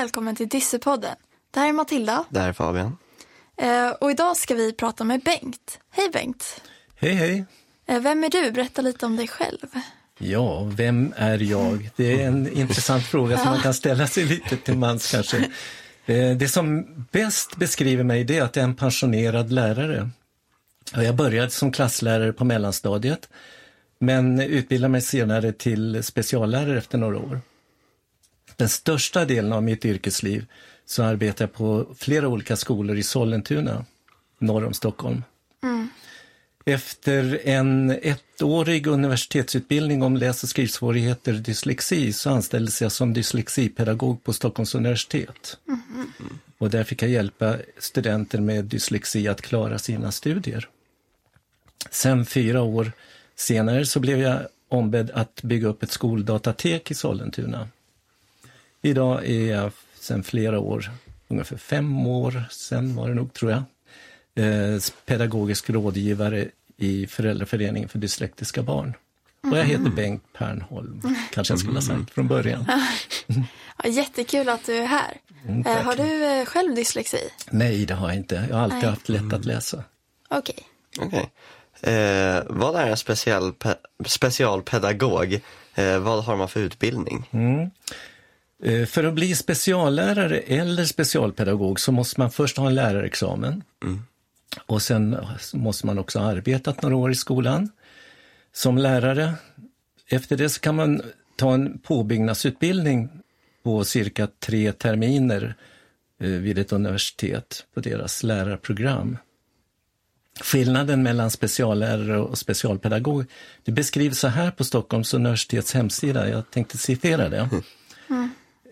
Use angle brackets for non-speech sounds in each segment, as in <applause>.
välkommen till Dyssepodden. Det här är Matilda Det här är Fabian. eh, och idag ska vi prata med Bengt. Hej Bengt! Hej, hej. Eh, Vem är du? Berätta lite om dig själv. Ja, vem är jag? Det är en intressant fråga som man kan ställa sig lite till mans kanske. Eh, Det som bäst beskriver mig det är att jag är en pensionerad lärare. Jag började som klasslärare på mellanstadiet men utbildade mig senare till speciallärare efter några år. Den största delen av mitt yrkesliv så arbetar jag på flera olika skolor i Sollentuna, norr om Stockholm. Efter en ettårig universitetsutbildning om läs och skrivsvårigheter och dyslexi så anställdes jag som dyslexipedagog på Stockholms universitet. Och där fick jag hjälpa studenter med dyslexi att klara sina studier. Sen fyra år senare så blev jag ombedd att bygga upp ett skoldatatek i Sollentuna. Idag är jag sedan flera år, ungefär fem år sen var det nog tror jag, eh, pedagogisk rådgivare i Föräldraföreningen för dyslektiska barn. Och jag heter Bengt Pernholm, kanske jag skulle ha sagt från början. <laughs> Ja, jättekul att du är här. Mm, Eh. Har du eh, själv dyslexi? Nej, det har jag inte. Jag har alltid Nej. haft lätt att läsa. Okej. Okej. Eh, vad är en speciell pe- specialpedagog? Eh, vad har man för utbildning? Eh, För att bli speciallärare eller specialpedagog så måste man först ha en lärarexamen. Och sen måste man också ha arbetat några år i skolan som lärare. Efter det så kan man ta en påbyggnadsutbildning på cirka tre terminer eh, vid ett universitet på deras lärarprogram. Skillnaden mellan speciallärare och specialpedagog det beskrivs så här på Stockholms universitets hemsida. Jag tänkte citera det.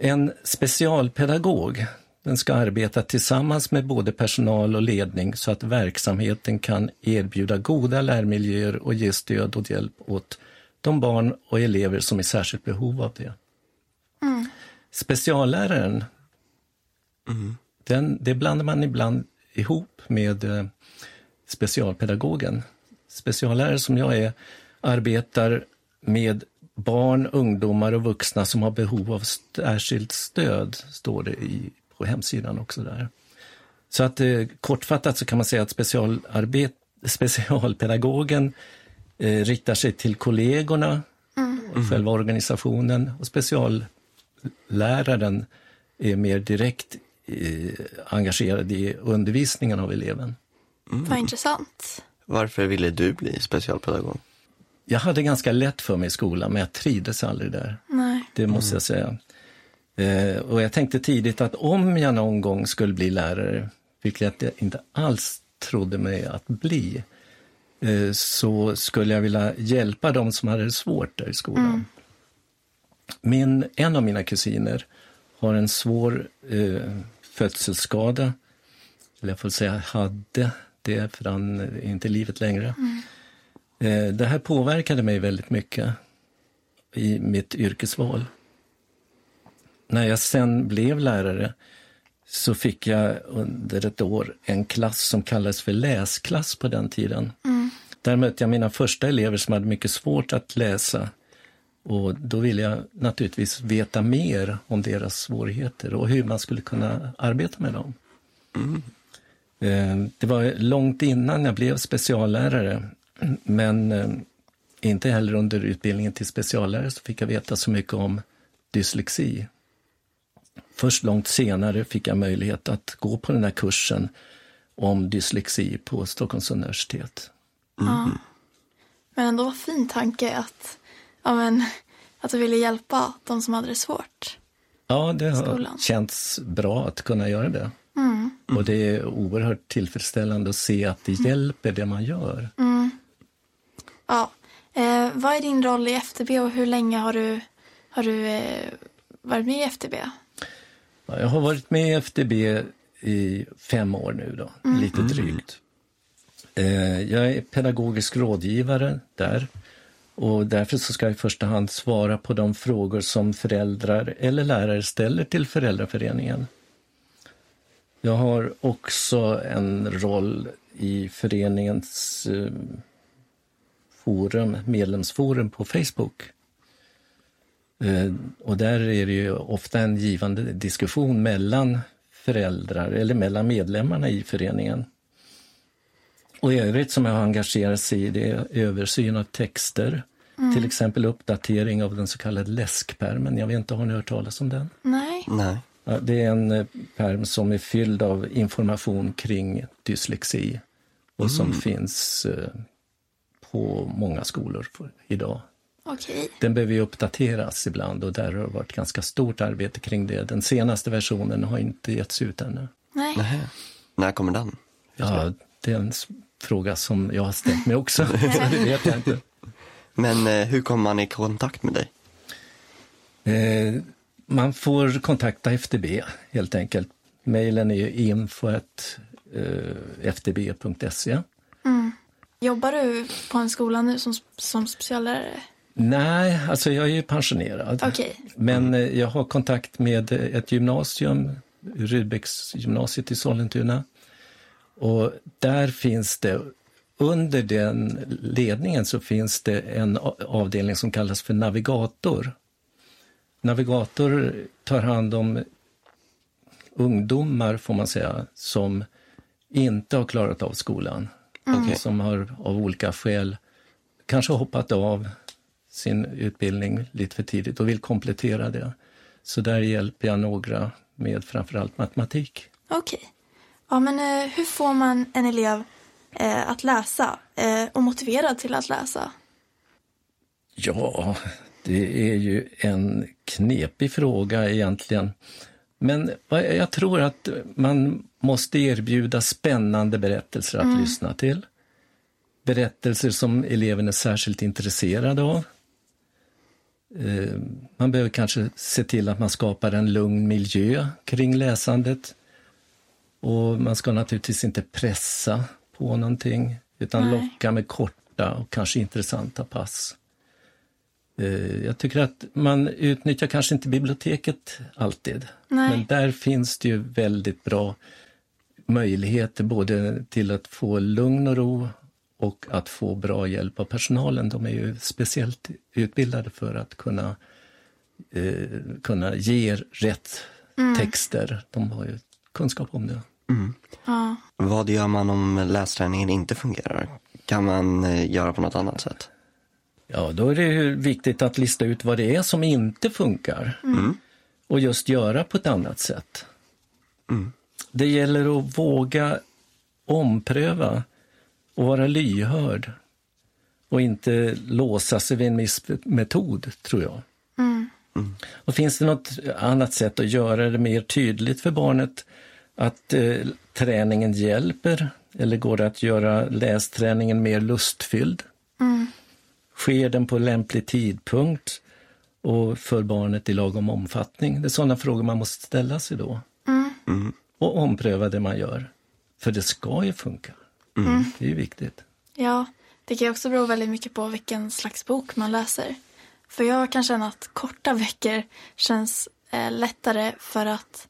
En specialpedagog den ska arbeta tillsammans med både personal och ledning så att verksamheten kan erbjuda goda lärmiljöer och ge stöd och hjälp åt de barn och elever som är särskilt behov av det. Specialläraren, den, det blandar man ibland ihop med eh, specialpedagogen. Speciallärare som jag är arbetar med barn, ungdomar och vuxna som har behov av särskilt stöd, står det i, på hemsidan också där. Så att eh, kortfattat så kan man säga att specialarbet, specialpedagogen eh, riktar sig till kollegorna, och själva organisationen och specialläraren är mer direkt eh, engagerad i undervisningen av eleven. Vad intressant. Varför ville du bli specialpedagog? Jag hade ganska lätt för mig i skolan, men jag trivdes aldrig där. Nej. Det måste jag säga. Eh, och jag tänkte tidigt att om jag någon gång skulle bli lärare, vilket jag inte alls trodde mig att bli, eh, så skulle jag vilja hjälpa dem som hade det svårt där i skolan. Min, en av mina kusiner har en svår eh, födselskada. Eller jag får säga hade det, för han är inte i livet längre. Eh, det här påverkade mig väldigt mycket i mitt yrkesval. När jag sen blev lärare så fick jag under ett år en klass som kallades för läsklass på den tiden. Där mötte jag mina första elever som hade mycket svårt att läsa. Och då ville jag naturligtvis veta mer om deras svårigheter och hur man skulle kunna arbeta med dem. Eh, Det var långt innan jag blev speciallärare, men eh, inte heller under utbildningen till speciallärare så fick jag veta så mycket om dyslexi. Först långt senare fick jag möjlighet att gå på den här kursen om dyslexi på Stockholms universitet. Men ändå var fin tanke att, ja, men, att du ville hjälpa de som hade det svårt. Ja, det har Skolan. känts bra att kunna göra det. Och det är oerhört tillfredsställande att se att det hjälper det man gör. Ja. Eh, vad är din roll i FTB och hur länge har du, har du eh, varit med i FTB? Ja, Jag har varit med i FDB i fem år nu då, lite drygt. Eh, Jag är pedagogisk rådgivare där och därför så ska jag i första hand svara på de frågor som föräldrar eller lärare ställer till föräldraföreningen. Jag har också en roll i föreningens eh, forum, medlemsforum på Facebook. Eh, och där är det ju ofta en givande diskussion mellan föräldrar eller mellan medlemmarna i föreningen. Och i övrigt som jag har engagerat sig i det är översyn av texter. Till exempel uppdatering av den så kallade läskpermen. Jag vet inte, har ni hört talas om den? Nej. Nej. Ja, det är en eh, pärm som är fylld av information kring dyslexi och som finns eh, på många skolor idag. Okej. Den behöver ju uppdateras ibland och där har det varit ganska stort arbete kring det. Den senaste versionen har inte getts ut ännu. Nej. Nej. När kommer den? Ja, det är en fråga som jag har ställt mig också, så <laughs> det vet jag inte. Men eh, hur kommer man i kontakt med dig? Eh, man får kontakta FDB helt enkelt. Mailen är ju info.ftb.se. Jobbar du på en skola nu som, som speciallärare? Nej, alltså jag är ju pensionerad. Okej. Men eh, jag har kontakt med eh, ett gymnasium, Rudbecksgymnasiet i Sollentuna. Och där finns det, under den ledningen så finns det en avdelning som kallas för navigator. Navigator tar hand om ungdomar, får man säga, som inte har klarat av skolan. Okej. Som har av olika skäl kanske hoppat av sin utbildning lite för tidigt och vill komplettera det. Så där hjälper jag några med framförallt matematik. Okej. Ja, men eh, hur får man en elev eh, att läsa eh, och motiverad till att läsa? Ja, det är ju en knepig fråga egentligen. Men vad- jag tror att man måste erbjuda spännande berättelser att lyssna till. Berättelser som eleven är särskilt intresserad av. Eh, Man behöver kanske se till att man skapar en lugn miljö kring läsandet. Och man ska naturligtvis inte pressa på någonting, utan Nej. locka med korta och kanske intressanta pass. Eh, Jag tycker att man utnyttjar kanske inte biblioteket alltid. Nej. Men där finns det ju väldigt bra möjligheter både till att få lugn och ro och att få bra hjälp av personalen. De är ju speciellt utbildade för att kunna, eh, kunna ge rätt texter. De har ju kunskap om det. Ja. Vad gör man om lästräningen inte fungerar? Kan man eh, göra på något annat sätt? Ja, då är det ju viktigt att lista ut vad det är som inte funkar och just göra på ett annat sätt. Det gäller att våga ompröva och vara lyhörd och inte låsa sig vid en viss metod, tror jag. Och finns det något annat sätt att göra det mer tydligt för barnet att eh, träningen hjälper? Eller går det att göra lästräningen mer lustfylld? Sker den på lämplig tidpunkt och för barnet i lagom omfattning? Det är sådana frågor man måste ställa sig då. Och ompröva det man gör. För det ska ju funka. Det är ju viktigt. ja, det kan ju också bero väldigt mycket på vilken slags bok man läser. För jag kan känna att korta veckor känns eh, lättare för att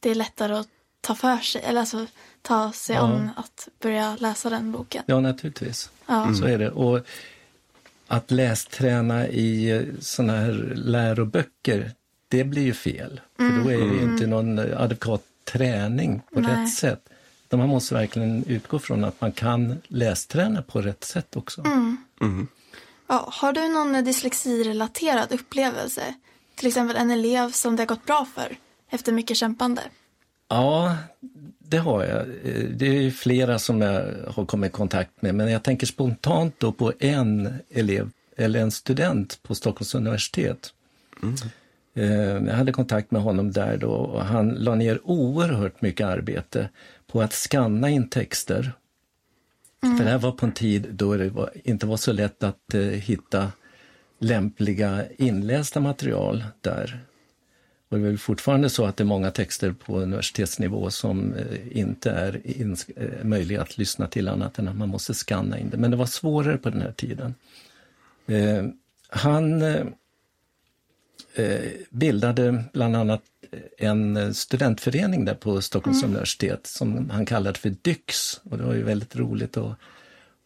det är lättare att ta för sig, eller alltså ta sig Ja. an att börja läsa den boken. Ja, naturligtvis. Ja. Så är det. Och att lästräna i såna här läroböcker, det blir ju fel. För då är det ju inte någon adekvat träning på Nej. rätt sätt. Man måste verkligen utgå från att man kan lästräna på rätt sätt också. Ja, har du någon dyslexirelaterad upplevelse? Till exempel en elev som det har gått bra för efter mycket kämpande. Ja, det har jag. Eh, Det är flera som jag har kommit i kontakt med, men jag tänker spontant då på en elev, eller en student på Stockholms universitet. Eh, Eh, jag hade kontakt med honom där då och han la ner oerhört mycket arbete på att skanna in texter. För det här var på en tid då det var, inte var så lätt att eh, hitta lämpliga inlästa material där. Och det är väl fortfarande så att det är många texter på universitetsnivå som eh, inte är ins- eh, möjliga att lyssna till annat än att man måste skanna in det. Men det var svårare på den här tiden. Eh, han eh, bildade bland annat en eh, studentförening där på Stockholms universitet som han kallade för DYX. Och det var ju väldigt roligt att,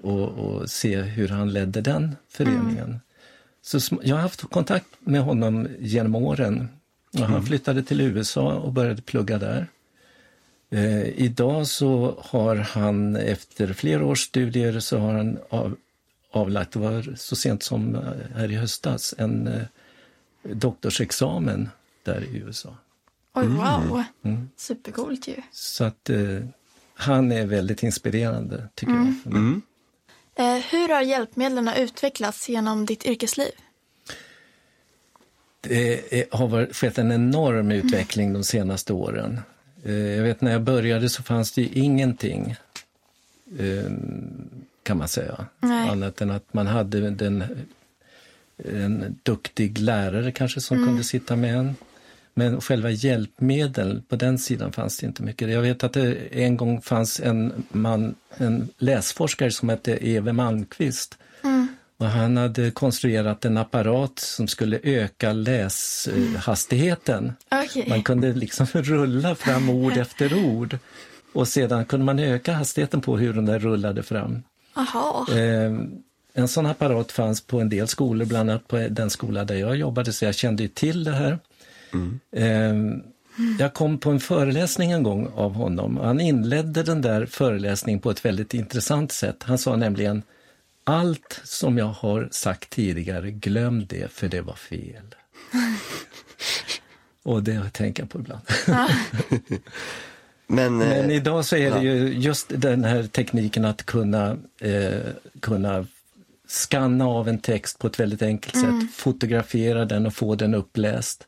att, att se hur han ledde den föreningen. Så sm- jag har haft kontakt med honom genom åren. Och han flyttade till USA och började plugga där. Eh, idag så har han efter flera års studier så har han av, avlagt, det var så sent som eh, här i höstas, en eh, doktorsexamen där i USA. Oj, wow. Mm. Supercoolt ju. Så att eh, han är väldigt inspirerande tycker jag. för mig. Mm. Eh, hur har hjälpmedlen utvecklats genom ditt yrkesliv? Det är, har varit, skett en enorm utveckling de senaste åren. Eh, jag vet när jag började så fanns det ju ingenting, eh, kan man säga. Nej. Annat än att man hade den, en duktig lärare kanske som kunde sitta med en. Men själva hjälpmedel, på den sidan fanns det inte mycket. Jag vet att det en gång fanns en, man, en läsforskare som hette Eve Malmqvist. Och han hade konstruerat en apparat som skulle öka läshastigheten. Okej. Man kunde liksom <laughs> rulla fram ord efter ord. Och sedan kunde man öka hastigheten på hur de där rullade fram. Jaha. Eh, en sån apparat fanns på en del skolor, bland annat på den skola där jag jobbade, så jag kände ju till det här. Eh, jag kom på en föreläsning en gång av honom. Han inledde den där föreläsningen på ett väldigt intressant sätt. Han sa nämligen allt som jag har sagt tidigare, glöm det för det var fel. <laughs> Och det tänker jag på ibland. Men, <laughs> Men eh, idag så är det ju just den här tekniken att kunna, eh, kunna skanna av en text på ett väldigt enkelt sätt, fotografera den och få den uppläst.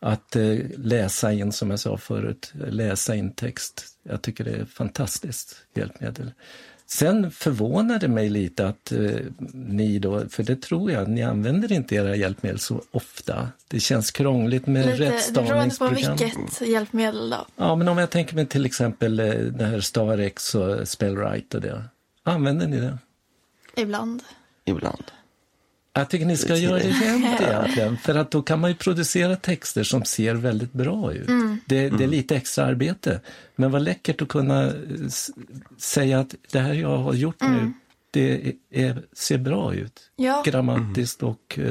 Att eh, läsa in, som jag sa förut, läsa in text. Jag tycker det är ett fantastiskt hjälpmedel. Sen förvånar det mig lite att eh, ni då, för det tror jag, ni använder inte era hjälpmedel så ofta. Det känns krångligt med Lite, det beror på rättstavningsprogram. vilket hjälpmedel då. Ja, men om jag tänker mig till exempel eh, det här StarX och Spellwrite och det. Använder ni det? Ibland. Ibland. Jag tycker ni ska Det- göra det jämt <laughs> egentligen, för att då kan man ju producera texter som ser väldigt bra ut. Det, det är lite extra arbete, men vad läckert att kunna eh, säga att det här jag har gjort nu, det är, är, ser bra ut. Ja. Grammatiskt och uh,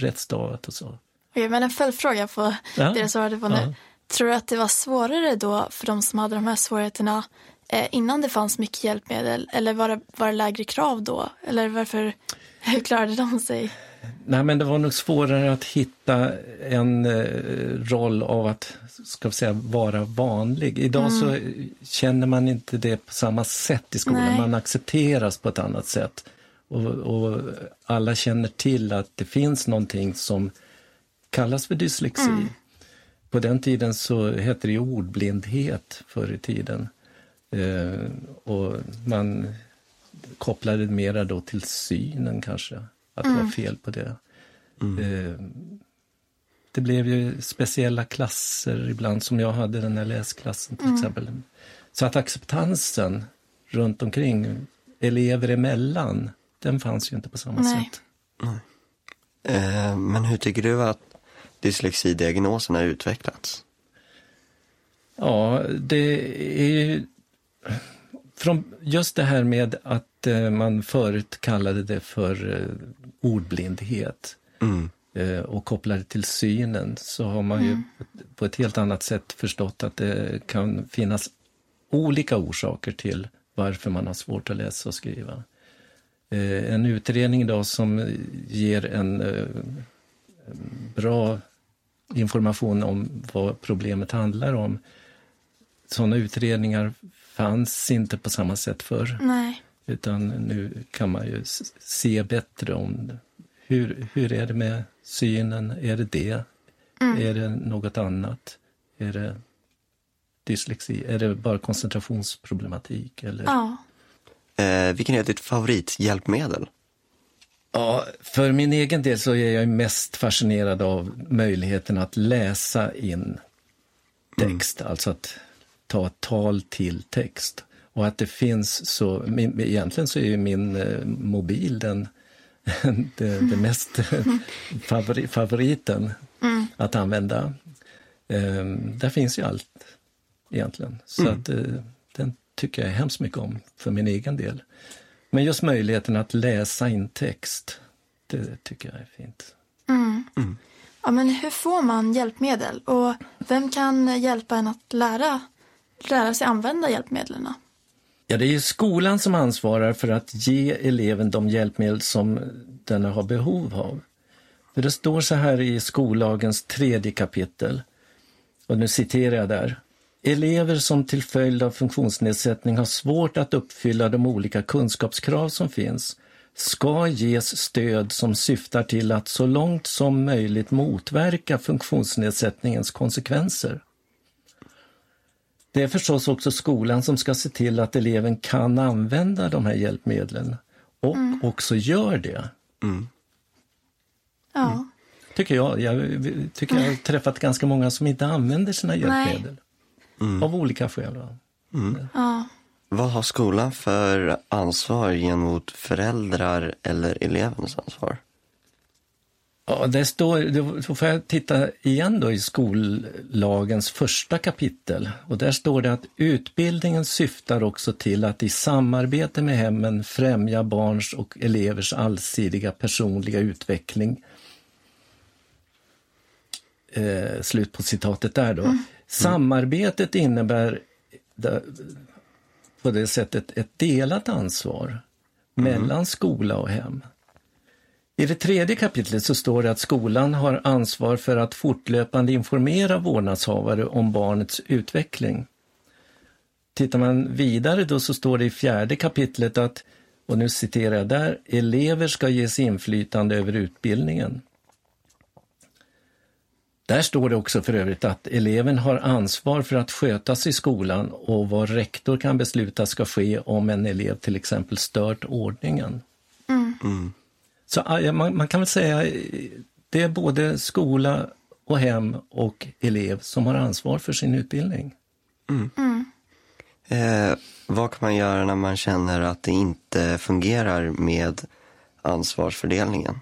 rättstavat och så. Okej, men en följdfråga på Ja. det du svarade på nu. Ja. Tror du att det var svårare då för de som hade de här svårigheterna eh, innan det fanns mycket hjälpmedel? Eller var det, var det lägre krav då? Eller varför, hur klarade de sig? Nej, men det var nog svårare att hitta en eh, roll av att ska vi säga, vara vanlig. Idag så eh, känner man inte det på samma sätt i skolan. Nej. Man accepteras på ett annat sätt. Och, och alla känner till att det finns någonting som kallas för dyslexi. På den tiden så hette det ordblindhet förr i tiden. Eh, och man kopplade det mera då till synen kanske, att det var fel på det. Eh, det blev ju speciella klasser ibland, som jag hade den här läsklassen till exempel. Så att acceptansen runt omkring, elever emellan, den fanns ju inte på samma Nej. sätt. Eh, men hur tycker du att dyslexidiagnosen har utvecklats? Ja, det är ju från just det här med att man förut kallade det för eh, ordblindhet Mm. eh, och kopplade till synen så har man ju på ett helt annat sätt förstått att det kan finnas olika orsaker till varför man har svårt att läsa och skriva. Eh, en utredning idag som ger en eh, bra information om vad problemet handlar om. Sådana utredningar fanns inte på samma sätt förr. Nej. Utan nu kan man ju se bättre om hur, hur är det med synen? Är det det? Är det något annat? Är det dyslexi? Är det bara koncentrationsproblematik? Eller? Ja. Eh, vilken är ditt favorithjälpmedel? Ja, för min egen del så är jag mest fascinerad av möjligheten att läsa in text, alltså att ta tal till text. Och att det finns så, min, egentligen så är ju min eh, mobil den, <laughs> det, det mest <laughs> favori, favoriten att använda. Eh, där finns ju allt egentligen. Så att eh, den tycker jag hemskt mycket om för min egen del. Men just möjligheten att läsa in text, Det tycker jag är fint. Ja, men hur får man hjälpmedel och vem kan hjälpa en att lära, lära sig använda hjälpmedlen? Ja, det är skolan som ansvarar för att ge eleven de hjälpmedel som den har behov av. För det står så här i skollagens tredje kapitel, och nu citerar jag där. Elever som till följd av funktionsnedsättning har svårt att uppfylla de olika kunskapskrav som finns ska ges stöd som syftar till att så långt som möjligt motverka funktionsnedsättningens konsekvenser. Det är förstås också skolan som ska se till att eleven kan använda de här hjälpmedlen och också gör det. Ja. Tycker jag. Jag tycker jag har träffat ganska många som inte använder sina hjälpmedel. Av olika skäl. ja. Vad har skolan för ansvar gentemot föräldrar eller elevens ansvar? Ja, det står, då får jag titta igen då i skollagens första kapitel. Och där står det att utbildningen syftar också till att i samarbete med hemmen främja barns och elevers allsidiga personliga utveckling. Eh, slut på citatet där då. Samarbetet innebär på det sättet ett delat ansvar mellan skola och hem. I det tredje kapitlet så står det att skolan har ansvar för att fortlöpande informera vårdnadshavare om barnets utveckling. Tittar man vidare då så står det i fjärde kapitlet att, och nu citerar jag där, elever ska ges inflytande över utbildningen. Där står det också för övrigt att eleven har ansvar för att sköta sig i skolan och vad rektor kan besluta ska ske om en elev till exempel stört ordningen. Så man, man kan väl säga det är både skola och hem och elev som har ansvar för sin utbildning. Eh, vad kan man göra när man känner att det inte fungerar med ansvarsfördelningen?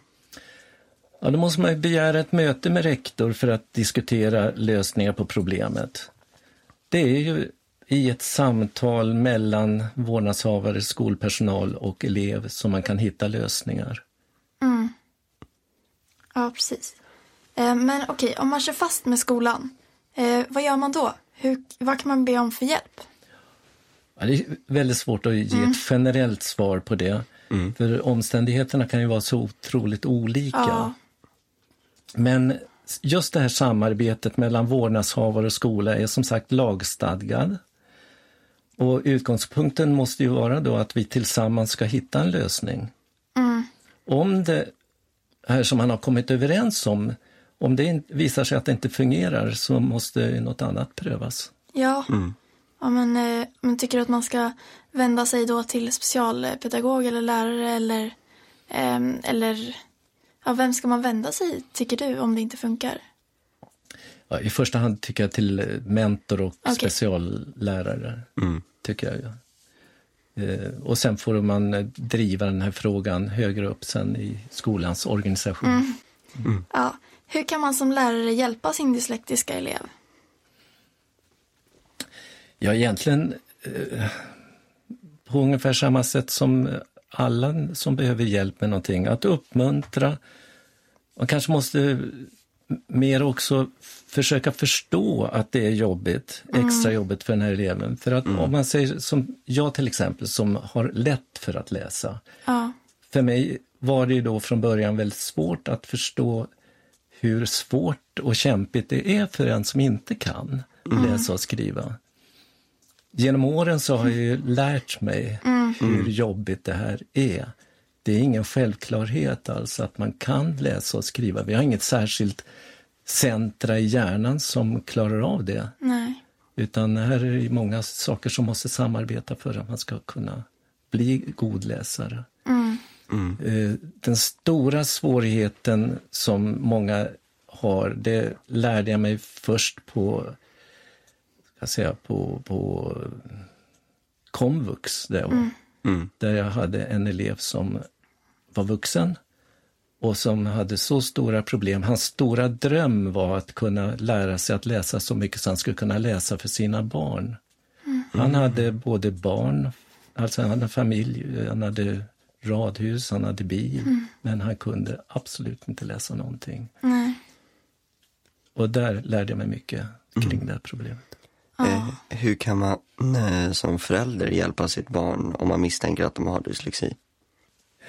Ja, då måste man ju begära ett möte med rektor för att diskutera lösningar på problemet. Det är ju i ett samtal mellan vårdnadshavare, skolpersonal och elev som man kan hitta lösningar. Ja, precis. Eh, Men okej, om man kör fast med skolan, eh, vad gör man då? Hur, vad kan man be om för hjälp? Ja, det är väldigt svårt att ge ett generellt svar på det. För omständigheterna kan ju vara så otroligt olika. Ja. Men just det här samarbetet mellan vårdnadshavare och skola är som sagt lagstadgad. Och utgångspunkten måste ju vara då att vi tillsammans ska hitta en lösning. Om det här som man har kommit överens om, om det visar sig att det inte fungerar så måste något annat prövas. Ja. ja men, eh, men tycker du att man ska vända sig då till specialpedagog eller lärare eller, ehm, eller ja, vem ska man vända sig tycker du om det inte funkar? Ja, I första hand tycker jag till eh, mentor och Okej. speciallärare. tycker jag. Eh, Och sen får man eh, driva den här frågan högre upp sen i skolans organisation. Ja. Hur kan man som lärare hjälpa sin dyslektiska elev? Ja, egentligen eh, på ungefär samma sätt som alla som behöver hjälp med någonting. Att uppmuntra. Man kanske måste mer också försöka förstå att det är jobbigt, extra jobbigt för den här eleven. För att om man säger som jag till exempel som har lätt för att läsa. Ja. För mig var det då från början väldigt svårt att förstå hur svårt och kämpigt det är för en som inte kan läsa och skriva. Genom åren så har jag ju lärt mig hur jobbigt det här är. Det är ingen självklarhet alls att man kan läsa och skriva. Vi har inget särskilt centra i hjärnan som klarar av det. Nej. Utan här är det många saker som måste samarbeta för att man ska kunna bli god läsare. Eh, Den stora svårigheten som många har, det lärde jag mig först på, ska jag säga, på, på komvux där jag var. Där jag hade en elev som var vuxen och som hade så stora problem. Hans stora dröm var att kunna lära sig att läsa så mycket så han skulle kunna läsa för sina barn. Han hade både barn, alltså han hade familj, han hade radhus, han hade bil, men han kunde absolut inte läsa någonting. Nej. Och där lärde jag mig mycket kring det här problemet. Eh, hur kan man eh, som förälder hjälpa sitt barn om man misstänker att de har dyslexi?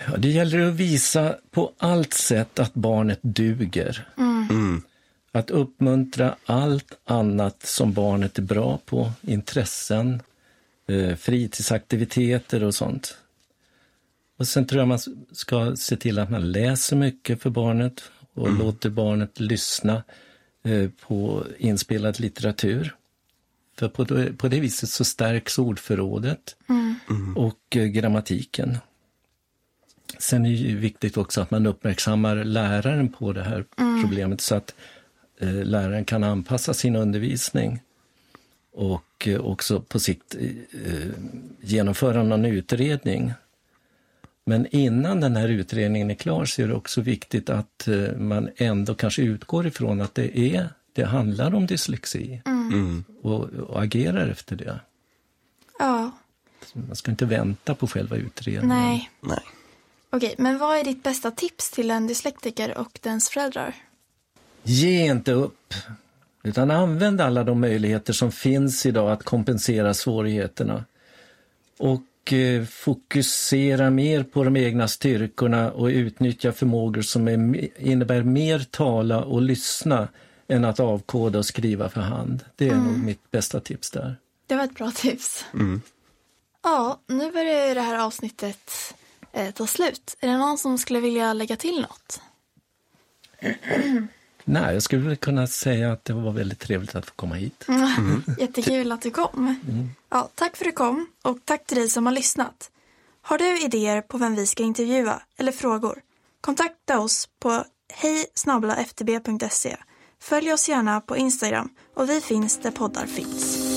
Ja, det gäller att visa på allt sätt att barnet duger. Mm. Att uppmuntra allt annat som barnet är bra på, intressen, eh, fritidsaktiviteter och sånt. Och sen tror jag man ska se till att man läser mycket för barnet och låter barnet lyssna eh, på inspelad litteratur. För på det, på det viset så stärks ordförrådet och eh, grammatiken. Sen är det viktigt också att man uppmärksammar läraren på det här problemet så att eh, läraren kan anpassa sin undervisning och eh, också på sikt eh, genomföra någon utredning. Men innan den här utredningen är klar så är det också viktigt att eh, man ändå kanske utgår ifrån att det, är, det handlar om dyslexi Mm. och, och agerar efter det. Ja. Man ska inte vänta på själva utredningen. Nej. Nej. Okej, men vad är ditt bästa tips till en dyslektiker och dens föräldrar? Ge inte upp, utan använd alla de möjligheter som finns idag att kompensera svårigheterna. Och eh, fokusera mer på de egna styrkorna och utnyttja förmågor som är, innebär mer tala och lyssna än att avkoda och skriva för hand. Det är nog mitt bästa tips där. Det var ett bra tips. Mm. Ja, nu börjar det här avsnittet eh, ta slut. Är det någon som skulle vilja lägga till något? <clears throat> Nej, jag skulle kunna säga att det var väldigt trevligt att få komma hit. <laughs> Jättekul att du kom. Ja, tack för att du kom och tack till dig som har lyssnat. Har du idéer på vem vi ska intervjua eller frågor? Kontakta oss på hej ftb.se. Följ oss gärna på Instagram och vi finns där poddar finns.